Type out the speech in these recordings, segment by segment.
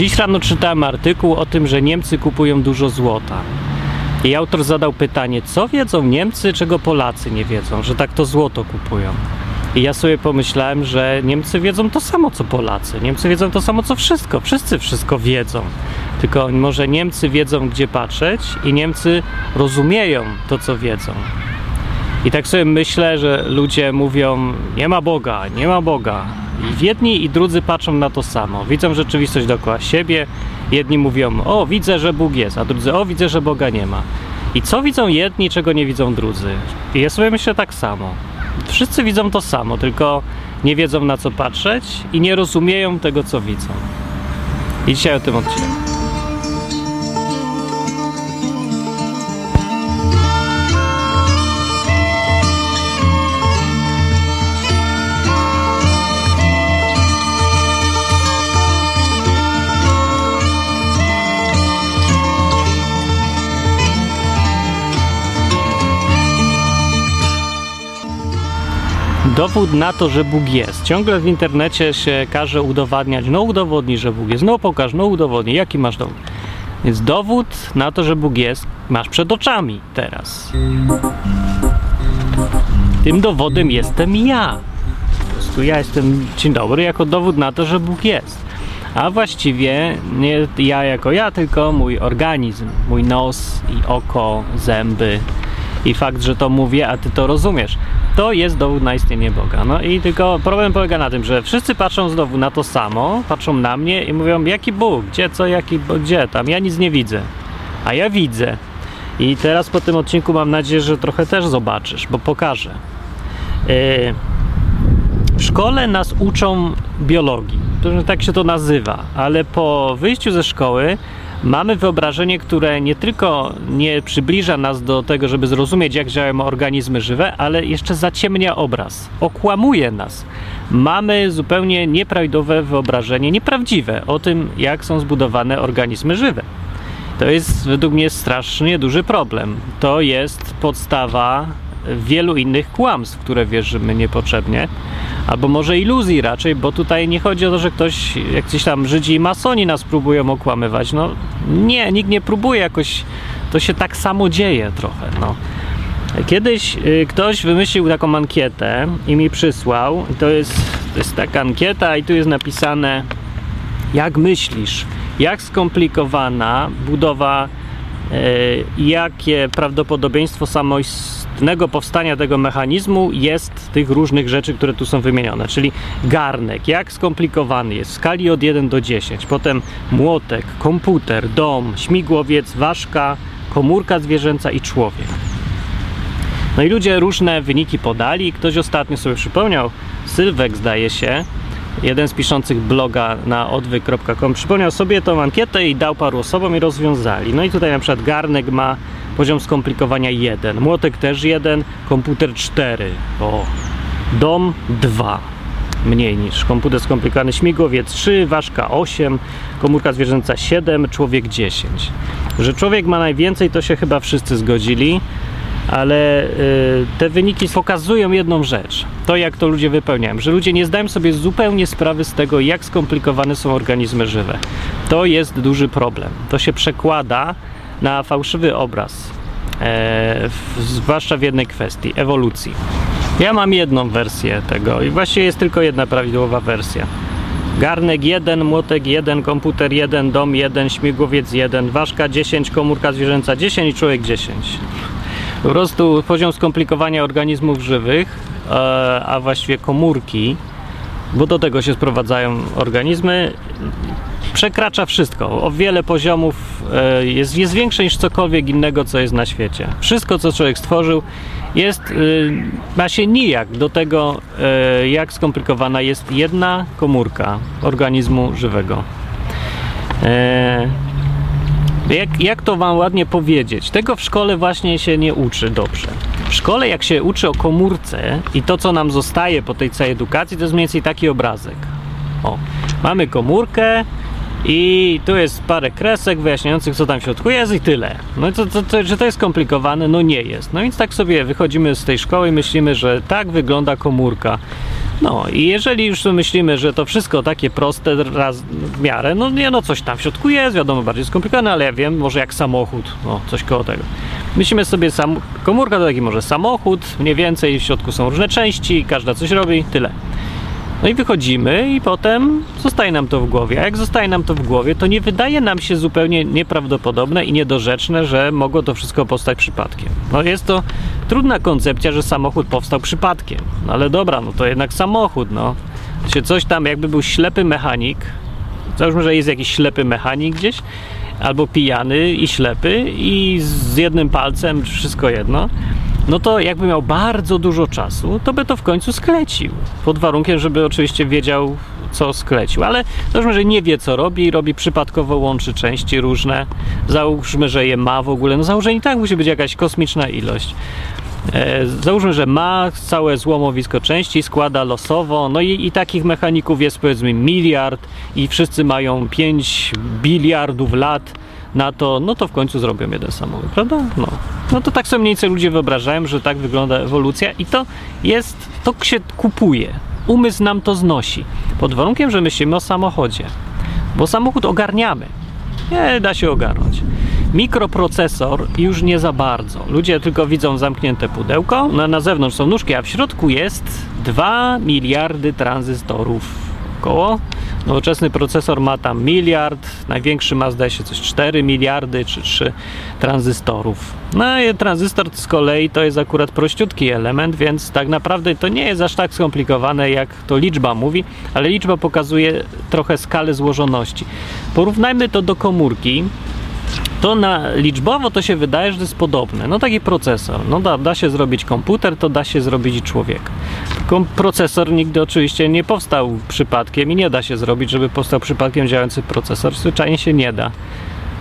Dziś rano czytałem artykuł o tym, że Niemcy kupują dużo złota. I autor zadał pytanie, co wiedzą Niemcy, czego Polacy nie wiedzą, że tak to złoto kupują. I ja sobie pomyślałem, że Niemcy wiedzą to samo co Polacy. Niemcy wiedzą to samo co wszystko. Wszyscy wszystko wiedzą. Tylko może Niemcy wiedzą, gdzie patrzeć, i Niemcy rozumieją to, co wiedzą. I tak sobie myślę, że ludzie mówią: Nie ma Boga, nie ma Boga. I jedni i drudzy patrzą na to samo. Widzą rzeczywistość dookoła siebie. Jedni mówią: O, widzę, że Bóg jest, a drudzy: O, widzę, że Boga nie ma. I co widzą jedni, czego nie widzą drudzy? I ja sobie myślę tak samo. Wszyscy widzą to samo, tylko nie wiedzą na co patrzeć i nie rozumieją tego, co widzą. I dzisiaj o tym odcinek. Dowód na to, że Bóg jest. Ciągle w internecie się każe udowadniać, no udowodnij, że Bóg jest, no pokaż, no udowodnij, jaki masz dowód. Więc dowód na to, że Bóg jest, masz przed oczami teraz. Tym dowodem jestem ja. Po prostu ja jestem, dzień dobry, jako dowód na to, że Bóg jest. A właściwie nie ja jako ja, tylko mój organizm, mój nos i oko, zęby, i fakt, że to mówię, a ty to rozumiesz. To jest dowód na istnienie Boga. No i tylko problem polega na tym, że wszyscy patrzą znowu na to samo, patrzą na mnie i mówią, jaki Bóg, gdzie, co, jaki, gdzie tam, ja nic nie widzę. A ja widzę. I teraz po tym odcinku mam nadzieję, że trochę też zobaczysz, bo pokażę. Yy, w szkole nas uczą biologii, tak się to nazywa, ale po wyjściu ze szkoły mamy wyobrażenie, które nie tylko nie przybliża nas do tego, żeby zrozumieć, jak działają organizmy żywe, ale jeszcze zaciemnia obraz, okłamuje nas. Mamy zupełnie nieprawidłowe wyobrażenie, nieprawdziwe o tym, jak są zbudowane organizmy żywe. To jest według mnie strasznie duży problem. To jest podstawa wielu innych kłamstw, które wierzymy niepotrzebnie, albo może iluzji raczej, bo tutaj nie chodzi o to, że ktoś, jak gdzieś tam Żydzi i masoni nas próbują okłamywać. No nie, nikt nie próbuje jakoś, to się tak samo dzieje trochę, no. Kiedyś y, ktoś wymyślił taką ankietę i mi przysłał. To jest, to jest taka ankieta i tu jest napisane jak myślisz, jak skomplikowana budowa, y, jakie prawdopodobieństwo samoistności powstania tego mechanizmu jest tych różnych rzeczy, które tu są wymienione, czyli garnek, jak skomplikowany jest w skali od 1 do 10, potem młotek, komputer, dom, śmigłowiec, ważka, komórka zwierzęca i człowiek. No i ludzie różne wyniki podali. Ktoś ostatnio sobie przypomniał, Sylwek zdaje się, jeden z piszących bloga na odwyk.com przypomniał sobie tą ankietę i dał paru osobom i rozwiązali. No i tutaj na przykład garnek ma poziom skomplikowania 1, młotek też 1, komputer 4, o, dom 2 mniej niż komputer skomplikowany, śmigłowiec 3, ważka 8, komórka zwierzęca 7, człowiek 10. Że człowiek ma najwięcej, to się chyba wszyscy zgodzili, ale y, te wyniki pokazują jedną rzecz. To, jak to ludzie wypełniają, że ludzie nie zdają sobie zupełnie sprawy z tego, jak skomplikowane są organizmy żywe. To jest duży problem. To się przekłada na fałszywy obraz, e, zwłaszcza w jednej kwestii ewolucji. Ja mam jedną wersję tego i właściwie jest tylko jedna prawidłowa wersja. Garnek 1, młotek 1, komputer 1, dom 1, śmigłowiec 1, ważka 10, komórka zwierzęca 10 i człowiek 10. Po prostu poziom skomplikowania organizmów żywych, e, a właściwie komórki, bo do tego się sprowadzają organizmy, przekracza wszystko. O wiele poziomów e, jest, jest większe niż cokolwiek innego, co jest na świecie. Wszystko, co człowiek stworzył, jest, e, ma się nijak do tego, jak skomplikowana jest jedna komórka organizmu żywego. Jak, jak to wam ładnie powiedzieć? Tego w szkole właśnie się nie uczy dobrze. W szkole, jak się uczy o komórce i to, co nam zostaje po tej całej edukacji, to jest mniej więcej taki obrazek. O, mamy komórkę, i tu jest parę kresek wyjaśniających, co tam w środku jest i tyle. No i to, to, to, że to jest skomplikowane? No nie jest. No więc tak sobie wychodzimy z tej szkoły i myślimy, że tak wygląda komórka. No i jeżeli już myślimy, że to wszystko takie proste raz w miarę, no nie, no coś tam w środku jest, wiadomo, bardziej skomplikowane, ale ja wiem, może jak samochód, no coś koło tego. Myślimy sobie, sam, komórka to taki może samochód, mniej więcej w środku są różne części, każda coś robi, tyle. No i wychodzimy i potem zostaje nam to w głowie. A jak zostaje nam to w głowie, to nie wydaje nam się zupełnie nieprawdopodobne i niedorzeczne, że mogło to wszystko powstać przypadkiem. No jest to trudna koncepcja, że samochód powstał przypadkiem. No ale dobra, no to jednak samochód, no. Się coś tam, jakby był ślepy mechanik, załóżmy, że jest jakiś ślepy mechanik gdzieś, albo pijany i ślepy i z jednym palcem, wszystko jedno, no to jakby miał bardzo dużo czasu, to by to w końcu sklecił. Pod warunkiem, żeby oczywiście wiedział, co sklecił. Ale załóżmy, że nie wie, co robi, robi przypadkowo, łączy części różne. Załóżmy, że je ma w ogóle. No założenie i tak musi być jakaś kosmiczna ilość. E, załóżmy, że ma całe złomowisko części, składa losowo, no i, i takich mechaników jest powiedzmy miliard i wszyscy mają 5 biliardów lat na to, no to w końcu zrobią jeden samochód, prawda? No. no to tak sobie mniej więcej ludzie wyobrażają, że tak wygląda ewolucja i to jest, to się kupuje. Umysł nam to znosi. Pod warunkiem, że myślimy o samochodzie. Bo samochód ogarniamy. Nie da się ogarnąć. Mikroprocesor już nie za bardzo. Ludzie tylko widzą zamknięte pudełko, no, na zewnątrz są nóżki, a w środku jest 2 miliardy tranzystorów około. Nowoczesny procesor ma tam miliard, największy ma zdaje się coś 4 miliardy czy 3 tranzystorów. No i tranzystor z kolei to jest akurat prościutki element, więc tak naprawdę to nie jest aż tak skomplikowane jak to liczba mówi, ale liczba pokazuje trochę skalę złożoności. Porównajmy to do komórki, to na liczbowo to się wydaje, że to jest podobne. No taki procesor. No da, da się zrobić komputer, to da się zrobić człowiek. Procesor nigdy oczywiście nie powstał przypadkiem i nie da się zrobić, żeby powstał przypadkiem działający procesor. Zwyczajnie się nie da.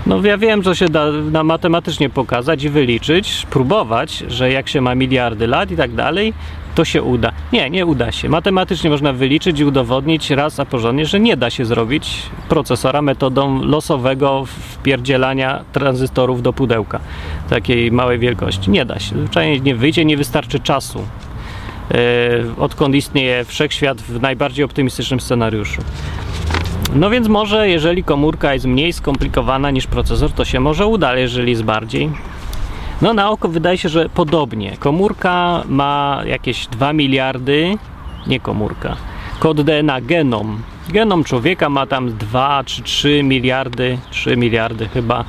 No ja wiem, że się da na matematycznie pokazać i wyliczyć, próbować, że jak się ma miliardy lat i tak dalej, to się uda. Nie, nie uda się. Matematycznie można wyliczyć i udowodnić raz a porządnie, że nie da się zrobić procesora metodą losowego wpierdzielania tranzystorów do pudełka takiej małej wielkości. Nie da się. Zwyczajnie nie wyjdzie, nie wystarczy czasu. Yy, odkąd istnieje wszechświat w najbardziej optymistycznym scenariuszu. No więc może, jeżeli komórka jest mniej skomplikowana niż procesor, to się może uda, jeżeli jest bardziej, no na oko wydaje się, że podobnie. Komórka ma jakieś 2 miliardy, nie komórka, kod DNA, genom. Genom człowieka ma tam 2 czy 3 miliardy, 3 miliardy chyba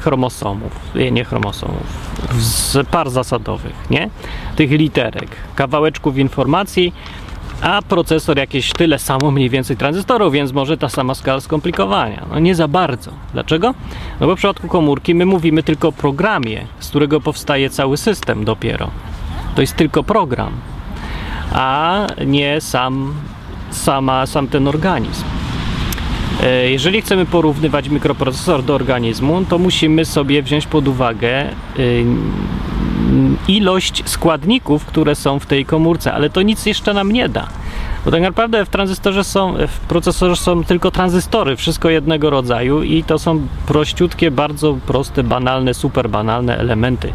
chromosomów, nie, nie chromosomów, z par zasadowych, nie? Tych literek, kawałeczków informacji a procesor jakieś tyle samo mniej więcej tranzystorów, więc może ta sama skala skomplikowania. No nie za bardzo. Dlaczego? No bo w przypadku komórki my mówimy tylko o programie, z którego powstaje cały system dopiero. To jest tylko program, a nie sam, sama, sam ten organizm. E, jeżeli chcemy porównywać mikroprocesor do organizmu, to musimy sobie wziąć pod uwagę y, ilość składników, które są w tej komórce, ale to nic jeszcze nam nie da. Bo tak naprawdę w tranzystorze są, w procesorze są tylko tranzystory, wszystko jednego rodzaju i to są prościutkie, bardzo proste, banalne, super banalne elementy,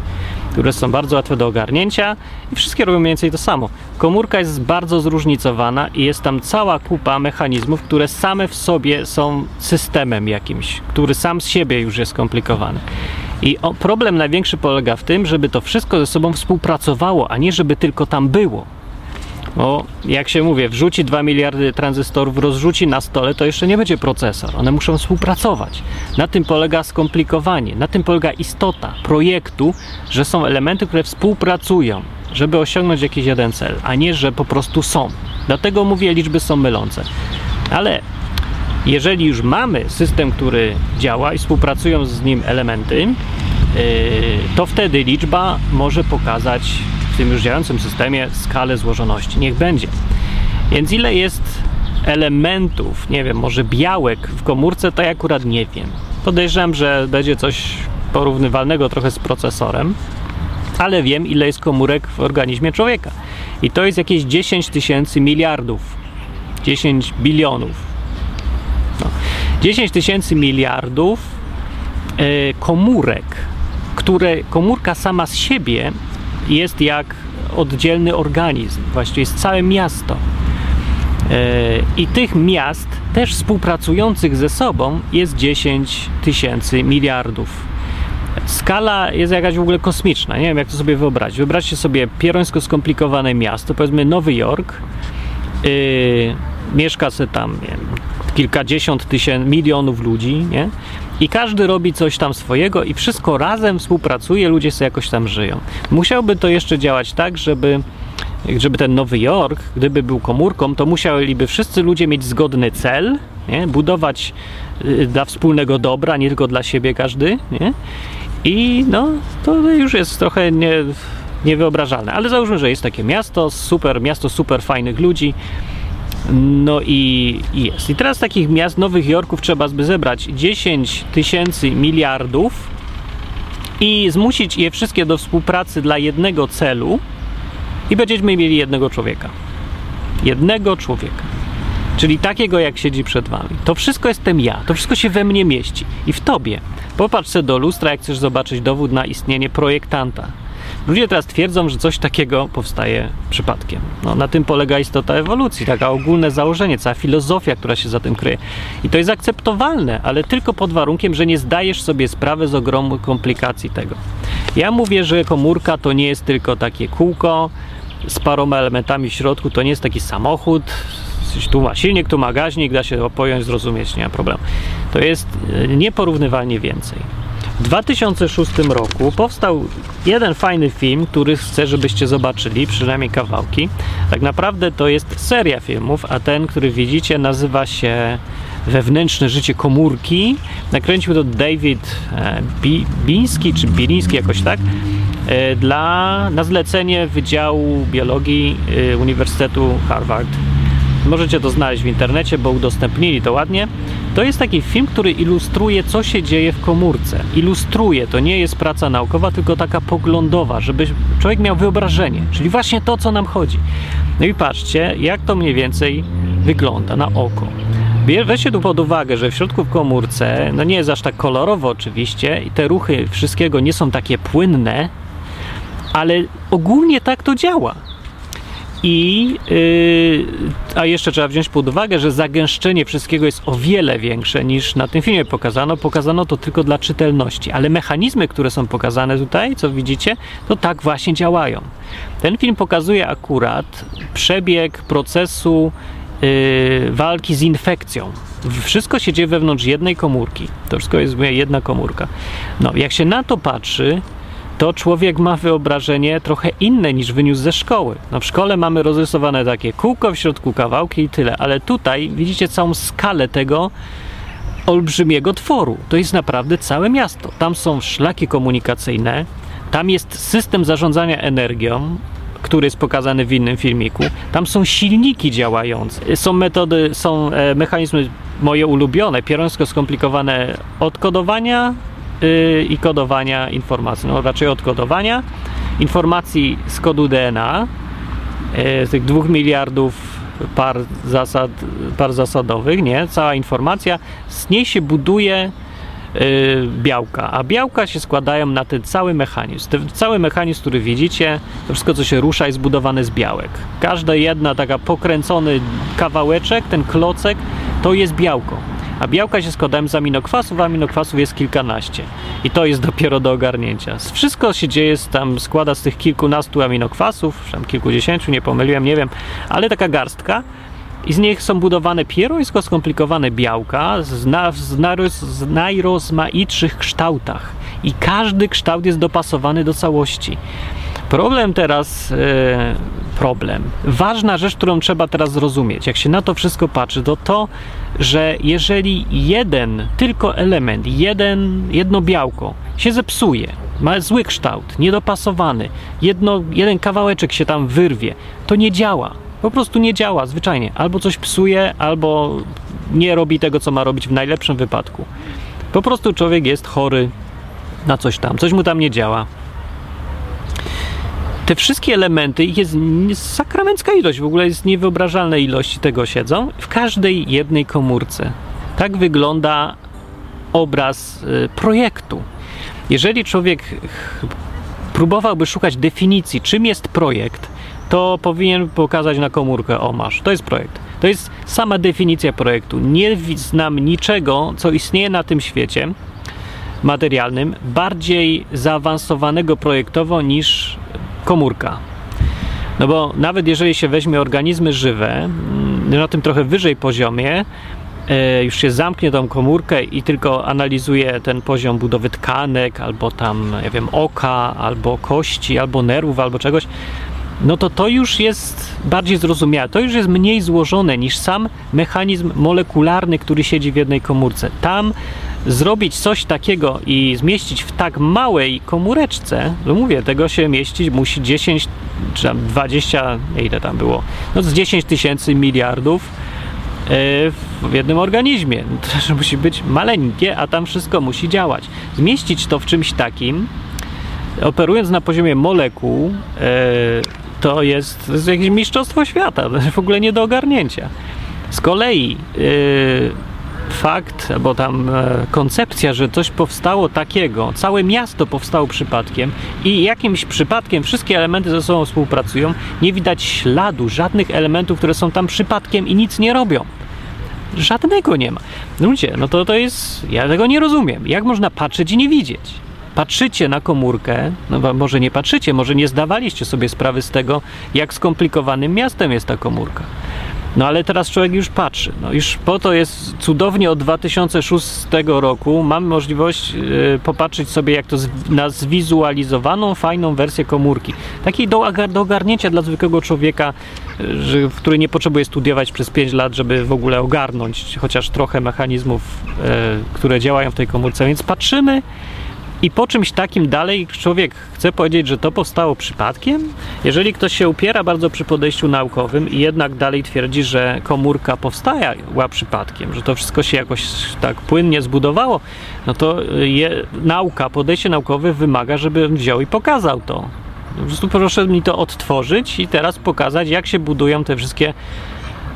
które są bardzo łatwe do ogarnięcia i wszystkie robią mniej więcej to samo. Komórka jest bardzo zróżnicowana i jest tam cała kupa mechanizmów, które same w sobie są systemem jakimś, który sam z siebie już jest skomplikowany. I problem największy polega w tym, żeby to wszystko ze sobą współpracowało, a nie żeby tylko tam było. Bo jak się mówię, wrzuci 2 miliardy tranzystorów, rozrzuci na stole, to jeszcze nie będzie procesor. One muszą współpracować. Na tym polega skomplikowanie, na tym polega istota projektu, że są elementy, które współpracują, żeby osiągnąć jakiś jeden cel, a nie, że po prostu są. Dlatego mówię, liczby są mylące. Ale jeżeli już mamy system, który działa i współpracują z nim elementy, yy, to wtedy liczba może pokazać w tym już działającym systemie skalę złożoności. Niech będzie. Więc ile jest elementów, nie wiem, może białek w komórce, to ja akurat nie wiem. Podejrzewam, że będzie coś porównywalnego trochę z procesorem, ale wiem, ile jest komórek w organizmie człowieka. I to jest jakieś 10 tysięcy miliardów, 10 bilionów 10 tysięcy miliardów e, komórek, które komórka sama z siebie jest jak oddzielny organizm, właściwie jest całe miasto. E, I tych miast, też współpracujących ze sobą, jest 10 tysięcy miliardów. Skala jest jakaś w ogóle kosmiczna. Nie wiem, jak to sobie wyobrazić. Wyobraźcie sobie pierońsko skomplikowane miasto, powiedzmy Nowy Jork. Yy, mieszka se tam wiem, kilkadziesiąt tysięcy, milionów ludzi, nie? I każdy robi coś tam swojego i wszystko razem współpracuje, ludzie sobie jakoś tam żyją. Musiałby to jeszcze działać tak, żeby żeby ten Nowy Jork, gdyby był komórką, to musieliby wszyscy ludzie mieć zgodny cel, nie? budować y, dla wspólnego dobra, nie tylko dla siebie każdy, nie? I no, to już jest trochę nie, niewyobrażalne. Ale załóżmy, że jest takie miasto, super, miasto super fajnych ludzi, no i, jest. I teraz takich miast, Nowych Jorków trzeba by zebrać 10 tysięcy miliardów i zmusić je wszystkie do współpracy dla jednego celu i będziemy mieli jednego człowieka. Jednego człowieka. Czyli takiego, jak siedzi przed wami. To wszystko jestem ja. To wszystko się we mnie mieści. I w tobie. Popatrz sobie do lustra, jak chcesz zobaczyć dowód na istnienie projektanta. Ludzie teraz twierdzą, że coś takiego powstaje przypadkiem. No, na tym polega istota ewolucji, taka ogólne założenie, cała filozofia, która się za tym kryje. I to jest akceptowalne, ale tylko pod warunkiem, że nie zdajesz sobie sprawy z ogromu komplikacji tego. Ja mówię, że komórka to nie jest tylko takie kółko z paroma elementami w środku, to nie jest taki samochód, tu ma silnik, tu ma gaźnik, da się pojąć, zrozumieć, nie ma problemu. To jest e, nieporównywalnie więcej. W 2006 roku powstał jeden fajny film, który chcę, żebyście zobaczyli, przynajmniej kawałki. Tak naprawdę to jest seria filmów, a ten, który widzicie, nazywa się Wewnętrzne życie komórki. Nakręcił to David e, Biński czy Biliński, jakoś tak, e, dla, na zlecenie Wydziału Biologii e, Uniwersytetu Harvard. Możecie to znaleźć w internecie, bo udostępnili to ładnie. To jest taki film, który ilustruje, co się dzieje w komórce. Ilustruje, to nie jest praca naukowa, tylko taka poglądowa, żeby człowiek miał wyobrażenie, czyli właśnie to, co nam chodzi. No i patrzcie, jak to mniej więcej wygląda na oko. Weźcie tu pod uwagę, że w środku w komórce, no nie jest aż tak kolorowo oczywiście i te ruchy wszystkiego nie są takie płynne, ale ogólnie tak to działa. I yy, a jeszcze trzeba wziąć pod uwagę, że zagęszczenie wszystkiego jest o wiele większe niż na tym filmie pokazano. Pokazano to tylko dla czytelności, ale mechanizmy, które są pokazane tutaj, co widzicie, to tak właśnie działają. Ten film pokazuje akurat przebieg procesu yy, walki z infekcją. Wszystko się dzieje wewnątrz jednej komórki. To wszystko jest jedna komórka. No, jak się na to patrzy, to człowiek ma wyobrażenie trochę inne niż wyniósł ze szkoły. No w szkole mamy rozrysowane takie kółko, w środku kawałki i tyle, ale tutaj widzicie całą skalę tego olbrzymiego tworu. To jest naprawdę całe miasto. Tam są szlaki komunikacyjne, tam jest system zarządzania energią, który jest pokazany w innym filmiku. Tam są silniki działające, są metody, są e, mechanizmy moje ulubione, pierońsko skomplikowane odkodowania, yy, i kodowania informacji, no raczej odkodowania informacji z kodu DNA, yy, z tych dwóch miliardów par, zasad, par zasadowych, nie? Cała informacja, z niej się buduje yy, białka, a białka się składają na ten cały mechanizm. Ten cały mechanizm, który widzicie, to wszystko, co się rusza, jest zbudowane z białek. Każda jedna taka pokręcony kawałeczek, ten klocek, to jest białko a białka się składają z aminokwasów, a aminokwasów jest kilkanaście. I to jest dopiero do ogarnięcia. Wszystko się dzieje, tam składa z tych kilkunastu aminokwasów, tam kilkudziesięciu, nie pomyliłem, nie wiem, ale taka garstka. I z nich są budowane pierońsko skomplikowane białka z, na, z, z najrozmaitszych kształtach. I każdy kształt jest dopasowany do całości. Problem teraz, yy, problem. Ważna rzecz, którą trzeba teraz zrozumieć, jak się na to wszystko patrzy, to to, że jeżeli jeden tylko element, jeden, jedno białko się zepsuje, ma zły kształt, niedopasowany, jedno, jeden kawałeczek się tam wyrwie, to nie działa. Po prostu nie działa zwyczajnie. Albo coś psuje, albo nie robi tego, co ma robić w najlepszym wypadku. Po prostu człowiek jest chory na coś tam, coś mu tam nie działa te wszystkie elementy, ich jest sakramencka ilość, w ogóle jest niewyobrażalne ilości tego siedzą w każdej jednej komórce. Tak wygląda obraz y, projektu. Jeżeli człowiek próbowałby szukać definicji, czym jest projekt, to powinien pokazać na komórkę, o masz, to jest projekt. To jest sama definicja projektu. Nie znam niczego, co istnieje na tym świecie materialnym, bardziej zaawansowanego projektowo niż komórka. No bo nawet jeżeli się weźmie organizmy żywe, mm, na tym trochę wyżej poziomie, e, już się zamknie tą komórkę i tylko analizuje ten poziom budowy tkanek, albo tam, ja wiem, oka, albo kości, albo nerwów, albo czegoś, no to to już jest bardziej zrozumiałe. To już jest mniej złożone niż sam mechanizm molekularny, który siedzi w jednej komórce. Tam zrobić coś takiego i zmieścić w tak małej komóreczce, no mówię, tego się mieścić musi 10 czy tam 20, ile tam było, no z 10 tysięcy miliardów e, w jednym organizmie. To też musi być maleńkie, a tam wszystko musi działać. Zmieścić to w czymś takim, operując na poziomie molekuł, e, to jest, jakieś mistrzostwo świata, w ogóle nie do ogarnięcia. Z kolei yy, fakt, albo tam e, koncepcja, że coś powstało takiego, całe miasto powstało przypadkiem i jakimś przypadkiem wszystkie elementy ze sobą współpracują, nie widać śladu żadnych elementów, które są tam przypadkiem i nic nie robią. Żadnego nie ma. Ludzie, no to to jest. Ja tego nie rozumiem. Jak można patrzeć i nie widzieć? Patrzycie na komórkę, no może nie patrzycie, może nie zdawaliście sobie sprawy z tego, jak skomplikowanym miastem jest ta komórka. No ale teraz człowiek już patrzy. No już po to jest cudownie od 2006 roku mamy możliwość yy, popatrzeć sobie, jak to z, na zwizualizowaną, fajną wersję komórki. Takiej do, do ogarnięcia dla zwykłego człowieka, yy, że, który nie potrzebuje studiować przez 5 lat, żeby w ogóle ogarnąć chociaż trochę mechanizmów, yy, które działają w tej komórce. Więc patrzymy i po czymś takim dalej człowiek chce powiedzieć, że to powstało przypadkiem? Jeżeli ktoś się upiera bardzo przy podejściu naukowym i jednak dalej twierdzi, że komórka powstała przypadkiem, że to wszystko się jakoś tak płynnie zbudowało, no to je, nauka, podejście naukowe wymaga, żeby wziął i pokazał to. Po prostu proszę mi to odtworzyć i teraz pokazać, jak się budują te wszystkie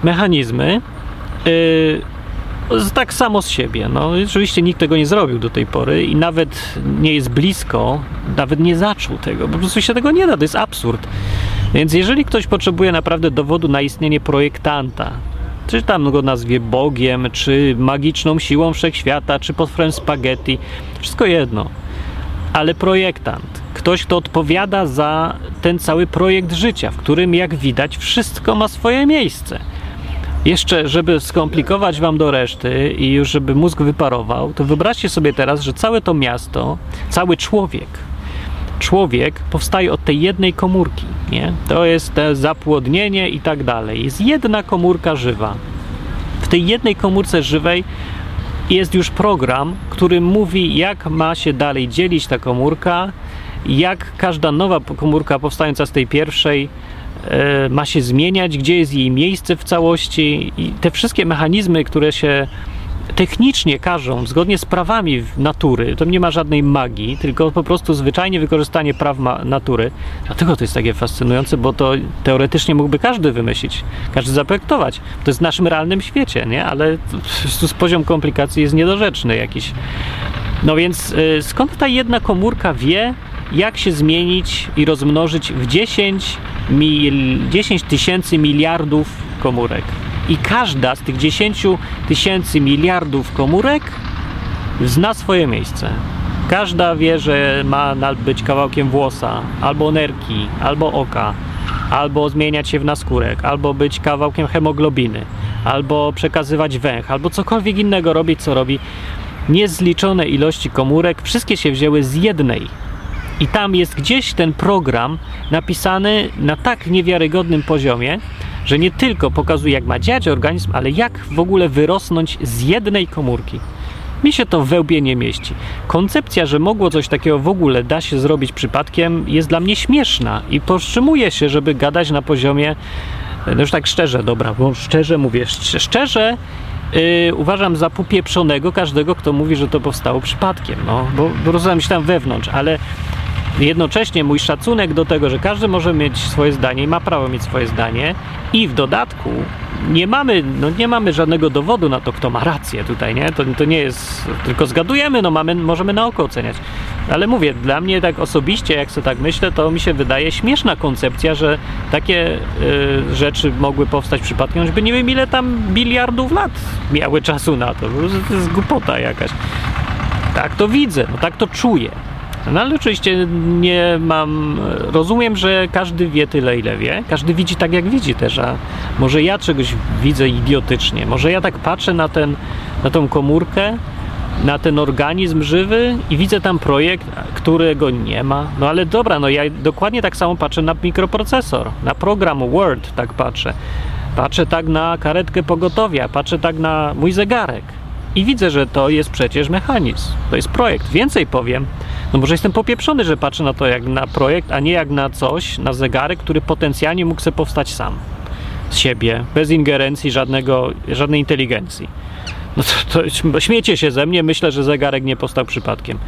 mechanizmy. Yy, tak samo z siebie. No, oczywiście nikt tego nie zrobił do tej pory i nawet nie jest blisko, nawet nie zaczął tego. Po prostu się tego nie da, to jest absurd. Więc jeżeli ktoś potrzebuje naprawdę dowodu na istnienie projektanta, czy tam go nazwie Bogiem, czy magiczną siłą wszechświata, czy potworem spaghetti, wszystko jedno. Ale projektant, ktoś, kto odpowiada za ten cały projekt życia, w którym, jak widać, wszystko ma swoje miejsce jeszcze, żeby skomplikować wam do reszty i już żeby mózg wyparował, to wyobraźcie sobie teraz, że całe to miasto, cały człowiek, człowiek powstaje od tej jednej komórki, nie? To jest te zapłodnienie i tak dalej. Jest jedna komórka żywa. W tej jednej komórce żywej jest już program, który mówi, jak ma się dalej dzielić ta komórka, jak każda nowa komórka powstająca z tej pierwszej ma się zmieniać, gdzie jest jej miejsce w całości i te wszystkie mechanizmy, które się technicznie każą, zgodnie z prawami natury, to nie ma żadnej magii, tylko po prostu zwyczajnie wykorzystanie praw natury. Dlatego to jest takie fascynujące, bo to teoretycznie mógłby każdy wymyślić, każdy zaprojektować. To jest w naszym realnym świecie, nie? Ale z poziom komplikacji jest niedorzeczny jakiś. No więc y, skąd ta jedna komórka wie, jak się zmienić i rozmnożyć w 10, mil, 10 tysięcy miliardów komórek. I każda z tych 10 tysięcy miliardów komórek zna swoje miejsce. Każda wie, że ma być kawałkiem włosa, albo nerki, albo oka, albo zmieniać się w naskórek, albo być kawałkiem hemoglobiny, albo przekazywać węch, albo cokolwiek innego robić, co robi. Niezliczone ilości komórek, wszystkie się wzięły z jednej i tam jest gdzieś ten program napisany na tak niewiarygodnym poziomie, że nie tylko pokazuje, jak ma działać organizm, ale jak w ogóle wyrosnąć z jednej komórki. Mi się to we łbie nie mieści. Koncepcja, że mogło coś takiego w ogóle da się zrobić przypadkiem, jest dla mnie śmieszna i powstrzymuje się, żeby gadać na poziomie, no już tak szczerze, dobra, bo szczerze mówię, szczerze Yy, uważam za popieprzonego każdego, kto mówi, że to powstało przypadkiem, no, bo, bo rozumiem się tam wewnątrz, ale jednocześnie mój szacunek do tego, że każdy może mieć swoje zdanie i ma prawo mieć swoje zdanie i w dodatku nie mamy, no nie mamy żadnego dowodu na to, kto ma rację tutaj, nie? To, to nie jest, tylko zgadujemy, no mamy, możemy na oko oceniać. Ale mówię, dla mnie tak osobiście, jak sobie tak myślę, to mi się wydaje śmieszna koncepcja, że takie y, rzeczy mogły powstać przypadkiem, choćby nie wiem ile tam biliardów lat miały czasu na to. To jest głupota jakaś. Tak to widzę, no tak to czuję. No ale oczywiście nie mam. Rozumiem, że każdy wie tyle, ile wie. Każdy widzi tak, jak widzi też, a może ja czegoś widzę idiotycznie. Może ja tak patrzę na, ten, na tą komórkę, na ten organizm żywy i widzę tam projekt, którego nie ma. No ale dobra, no ja dokładnie tak samo patrzę na mikroprocesor, na program Word, tak patrzę. Patrzę tak na karetkę pogotowia, patrzę tak na mój zegarek. I widzę, że to jest przecież mechanizm. To jest projekt. Więcej powiem. No może jestem popieprzony, że patrzę na to jak na projekt, a nie jak na coś, na zegarek, który potencjalnie mógł sobie powstać sam. Z siebie, bez ingerencji żadnego, żadnej inteligencji. No to, to śmiecie się ze mnie, myślę, że zegarek nie powstał przypadkiem.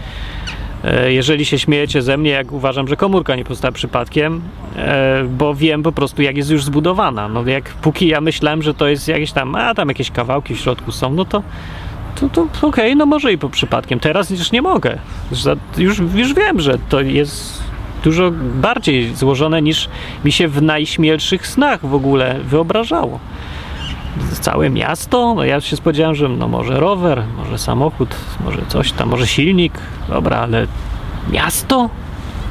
E, jeżeli się śmiejecie ze mnie, jak uważam, że komórka nie powstała przypadkiem, e, bo wiem po prostu, jak jest już zbudowana. No jak póki ja myślałem, że to jest jakieś tam, a tam jakieś kawałki w środku są, no to to, to okej, okay, no może i po przypadkiem. Teraz już nie mogę. Już, już wiem, że to jest dużo bardziej złożone niż mi się w najśmielszych snach w ogóle wyobrażało. Całe miasto, no ja się spodziewałem, że no może rower, może samochód, może coś tam, może silnik, dobra, ale miasto?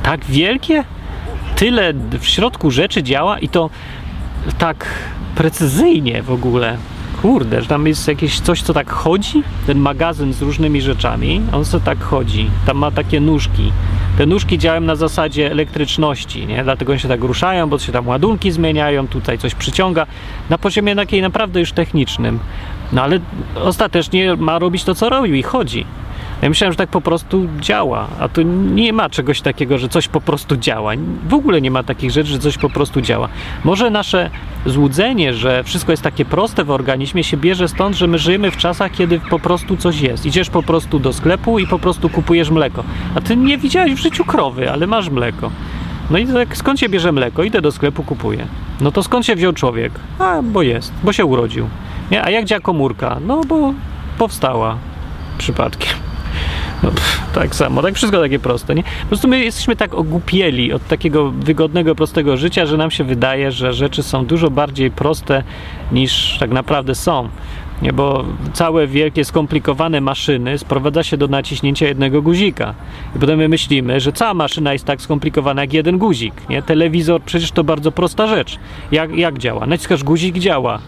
Tak wielkie? Tyle w środku rzeczy działa i to tak precyzyjnie w ogóle kurde, że tam jest jakieś coś, co tak chodzi, ten magazyn z różnymi rzeczami, on sobie tak chodzi, tam ma takie nóżki. Te nóżki działają na zasadzie elektryczności, nie? dlatego one się tak ruszają, bo się tam ładunki zmieniają, tutaj coś przyciąga, na poziomie takiej naprawdę już technicznym. No ale ostatecznie ma robić to, co robi i chodzi. Ja myślałem, że tak po prostu działa, a tu nie ma czegoś takiego, że coś po prostu działa. W ogóle nie ma takich rzeczy, że coś po prostu działa. Może nasze złudzenie, że wszystko jest takie proste w organizmie się bierze stąd, że my żyjemy w czasach, kiedy po prostu coś jest. Idziesz po prostu do sklepu i po prostu kupujesz mleko. A ty nie widziałeś w życiu krowy, ale masz mleko. No i tak, skąd się bierze mleko? Idę do sklepu, kupuję. No to skąd się wziął człowiek? A, bo jest, bo się urodził. Nie? A jak działa komórka? No bo powstała przypadkiem. No, pff, tak samo, tak wszystko takie proste, nie? Po prostu my jesteśmy tak ogłupieli od takiego wygodnego, prostego życia, że nam się wydaje, że rzeczy są dużo bardziej proste niż tak naprawdę są. Nie, bo całe wielkie, skomplikowane maszyny sprowadza się do naciśnięcia jednego guzika. I potem my myślimy, że cała maszyna jest tak skomplikowana jak jeden guzik. Nie? Telewizor przecież to bardzo prosta rzecz. Jak, jak działa? Naciskasz guzik, działa.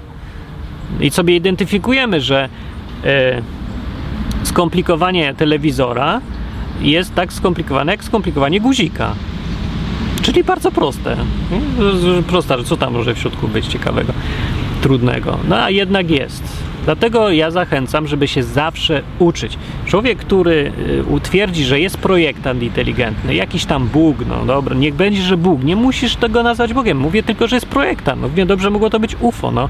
I sobie identyfikujemy, że. Yy, skomplikowanie telewizora jest tak skomplikowane jak skomplikowanie guzika. Czyli bardzo proste. Prosta, co tam może w środku być ciekawego, trudnego. No a jednak jest. Dlatego ja zachęcam, żeby się zawsze uczyć. Człowiek, który y, utwierdzi, że jest projektant inteligentny, jakiś tam Bóg, no dobra, niech będzie, że Bóg, nie musisz tego nazwać Bogiem. Mówię tylko, że jest projektant. No, dobrze mogło to być UFO, no.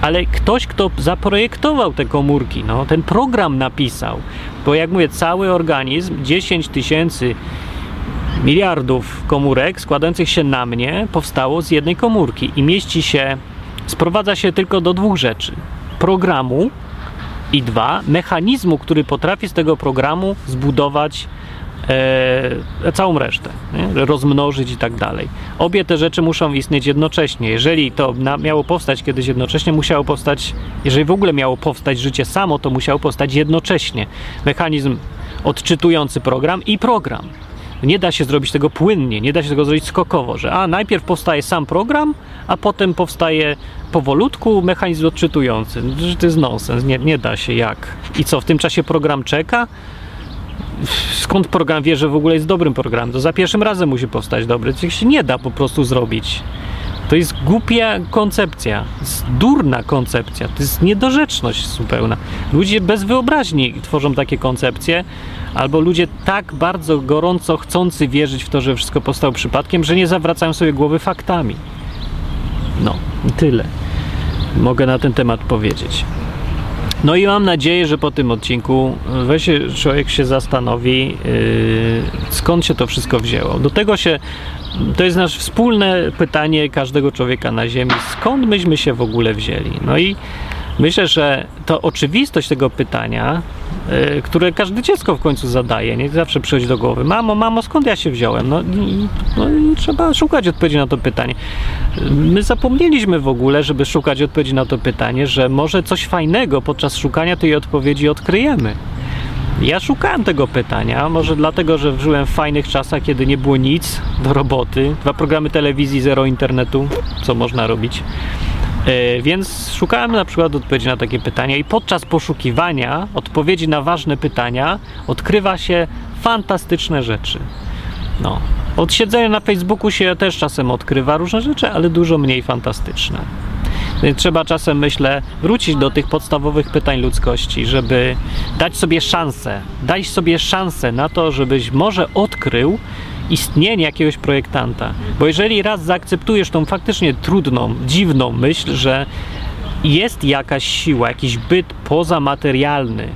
Ale ktoś, kto zaprojektował te komórki, no, ten program napisał, bo jak mówię, cały organizm, 10 tysięcy miliardów komórek składających się na mnie powstało z jednej komórki i mieści się, sprowadza się tylko do dwóch rzeczy programu i dwa, mechanizmu, który potrafi z tego programu zbudować e, całą resztę, nie? rozmnożyć i tak dalej. Obie te rzeczy muszą istnieć jednocześnie. Jeżeli to na, miało powstać kiedyś jednocześnie, musiało powstać, jeżeli w ogóle miało powstać życie samo, to musiało powstać jednocześnie. Mechanizm odczytujący program i program. Nie da się zrobić tego płynnie, nie da się tego zrobić skokowo, że a najpierw powstaje sam program, a potem powstaje powolutku mechanizm odczytujący. To jest nonsens, nie, nie da się jak. I co, w tym czasie program czeka? Skąd program wie, że w ogóle jest dobrym programem? To za pierwszym razem musi powstać dobry. To się nie da po prostu zrobić. To jest głupia koncepcja, jest durna koncepcja, to jest niedorzeczność zupełna. Ludzie bez wyobraźni tworzą takie koncepcje, albo ludzie tak bardzo gorąco chcący wierzyć w to, że wszystko powstało przypadkiem, że nie zawracają sobie głowy faktami. No, tyle mogę na ten temat powiedzieć. No i mam nadzieję, że po tym odcinku weź człowiek się zastanowi, yy, skąd się to wszystko wzięło. Do tego się, to jest nasze wspólne pytanie każdego człowieka na Ziemi, skąd myśmy się w ogóle wzięli. No i Myślę, że to oczywistość tego pytania, yy, które każde dziecko w końcu zadaje, nie zawsze przychodzi do głowy. Mamo, mamo, skąd ja się wziąłem? No i, no i trzeba szukać odpowiedzi na to pytanie. My zapomnieliśmy w ogóle, żeby szukać odpowiedzi na to pytanie, że może coś fajnego podczas szukania tej odpowiedzi odkryjemy. Ja szukałem tego pytania, może dlatego, że żyłem w fajnych czasach, kiedy nie było nic do roboty, dwa programy telewizji, zero internetu, co można robić. Yy, więc szukałem na przykład odpowiedzi na takie pytania i podczas poszukiwania odpowiedzi na ważne pytania odkrywa się fantastyczne rzeczy. No. Od siedzenia na Facebooku się też czasem odkrywa różne rzeczy, ale dużo mniej fantastyczne. Trzeba czasem, myślę, wrócić do tych podstawowych pytań ludzkości, żeby dać sobie szansę, dać sobie szansę na to, żebyś może odkrył istnienie jakiegoś projektanta. Bo jeżeli raz zaakceptujesz tą faktycznie trudną, dziwną myśl, że jest jakaś siła, jakiś byt pozamaterialny,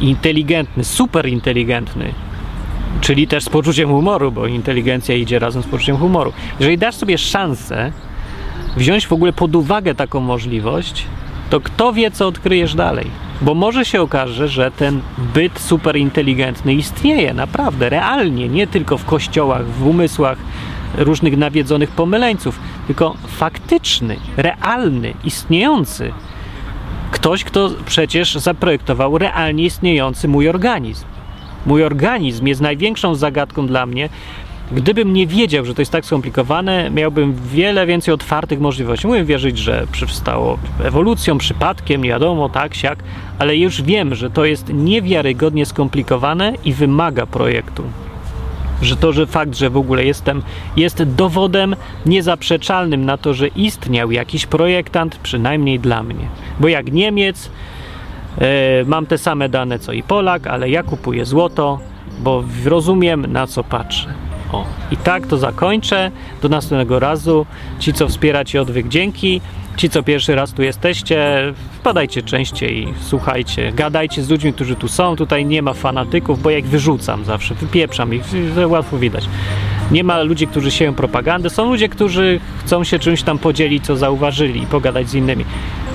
inteligentny, superinteligentny, czyli też z poczuciem humoru, bo inteligencja idzie razem z poczuciem humoru. Jeżeli dasz sobie szansę wziąć w ogóle pod uwagę taką możliwość, to kto wie, co odkryjesz dalej. Bo może się okaże, że ten byt superinteligentny istnieje naprawdę, realnie, nie tylko w kościołach, w umysłach różnych nawiedzonych pomyleńców, tylko faktyczny, realny, istniejący. Ktoś, kto przecież zaprojektował realnie istniejący mój organizm. Mój organizm jest największą zagadką dla mnie, Gdybym nie wiedział, że to jest tak skomplikowane, miałbym wiele więcej otwartych możliwości. Mógłbym wierzyć, że przywstało ewolucją, przypadkiem, nie wiadomo, tak, siak, ale już wiem, że to jest niewiarygodnie skomplikowane i wymaga projektu. Że to, że fakt, że w ogóle jestem, jest dowodem niezaprzeczalnym na to, że istniał jakiś projektant, przynajmniej dla mnie. Bo jak Niemiec, e, mam te same dane co i Polak, ale ja kupuję złoto, bo rozumiem na co patrzę. O, i tak to zakończę. Do następnego razu. Ci, co wspieracie odwyk, dzięki. Ci, co pierwszy raz tu jesteście, wpadajcie częściej, słuchajcie, gadajcie z ludźmi, którzy tu są. Tutaj nie ma fanatyków, bo jak wyrzucam zawsze, wypieprzam ich, łatwo widać. Nie ma ludzi, którzy sieją propagandę. Są ludzie, którzy chcą się czymś tam podzielić, co zauważyli i pogadać z innymi.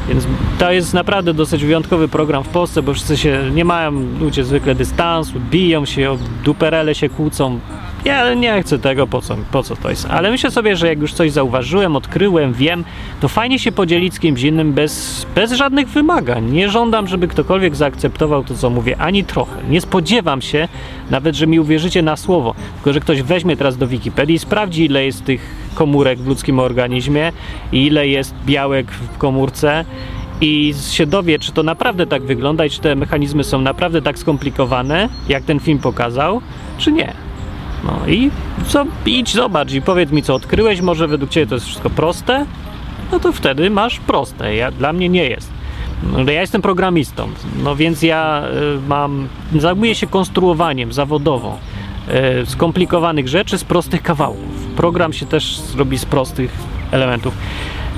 Więc to jest naprawdę dosyć wyjątkowy program w Polsce, bo wszyscy się nie mają ludzie zwykle dystansu, biją się, duperele się kłócą. Ja nie chcę tego, po co, po co to jest. Ale myślę sobie, że jak już coś zauważyłem, odkryłem, wiem, to fajnie się podzielić z kimś innym bez, bez żadnych wymagań. Nie żądam, żeby ktokolwiek zaakceptował to, co mówię, ani trochę. Nie spodziewam się nawet, że mi uwierzycie na słowo. Tylko, że ktoś weźmie teraz do Wikipedii i sprawdzi, ile jest tych komórek w ludzkim organizmie i ile jest białek w komórce i się dowie, czy to naprawdę tak wygląda i czy te mechanizmy są naprawdę tak skomplikowane, jak ten film pokazał, czy nie. No i co, idź zobacz i powiedz mi, co odkryłeś. Może według Ciebie to jest wszystko proste? No to wtedy masz proste. Ja, dla mnie nie jest. No, ja jestem programistą, no więc ja y, mam, zajmuję się konstruowaniem zawodowo y, skomplikowanych rzeczy z prostych kawałków. Program się też robi z prostych elementów.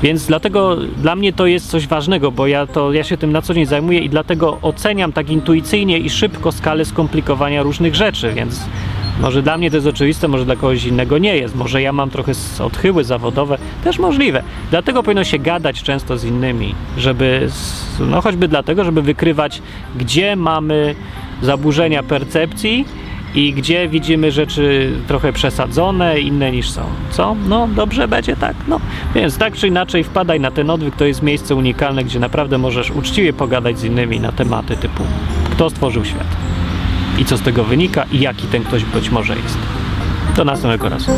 Więc dlatego dla mnie to jest coś ważnego, bo ja, to, ja się tym na co dzień zajmuję i dlatego oceniam tak intuicyjnie i szybko skalę skomplikowania różnych rzeczy, więc może dla mnie to jest oczywiste, może dla kogoś innego nie jest. Może ja mam trochę odchyły zawodowe, też możliwe. Dlatego powinno się gadać często z innymi, żeby, no choćby dlatego, żeby wykrywać, gdzie mamy zaburzenia percepcji i gdzie widzimy rzeczy trochę przesadzone, inne niż są. Co? No dobrze będzie tak. No. Więc tak czy inaczej wpadaj na ten odwyk, to jest miejsce unikalne, gdzie naprawdę możesz uczciwie pogadać z innymi na tematy typu kto stworzył świat i co z tego wynika i jaki ten ktoś być może jest. Do następnego razu.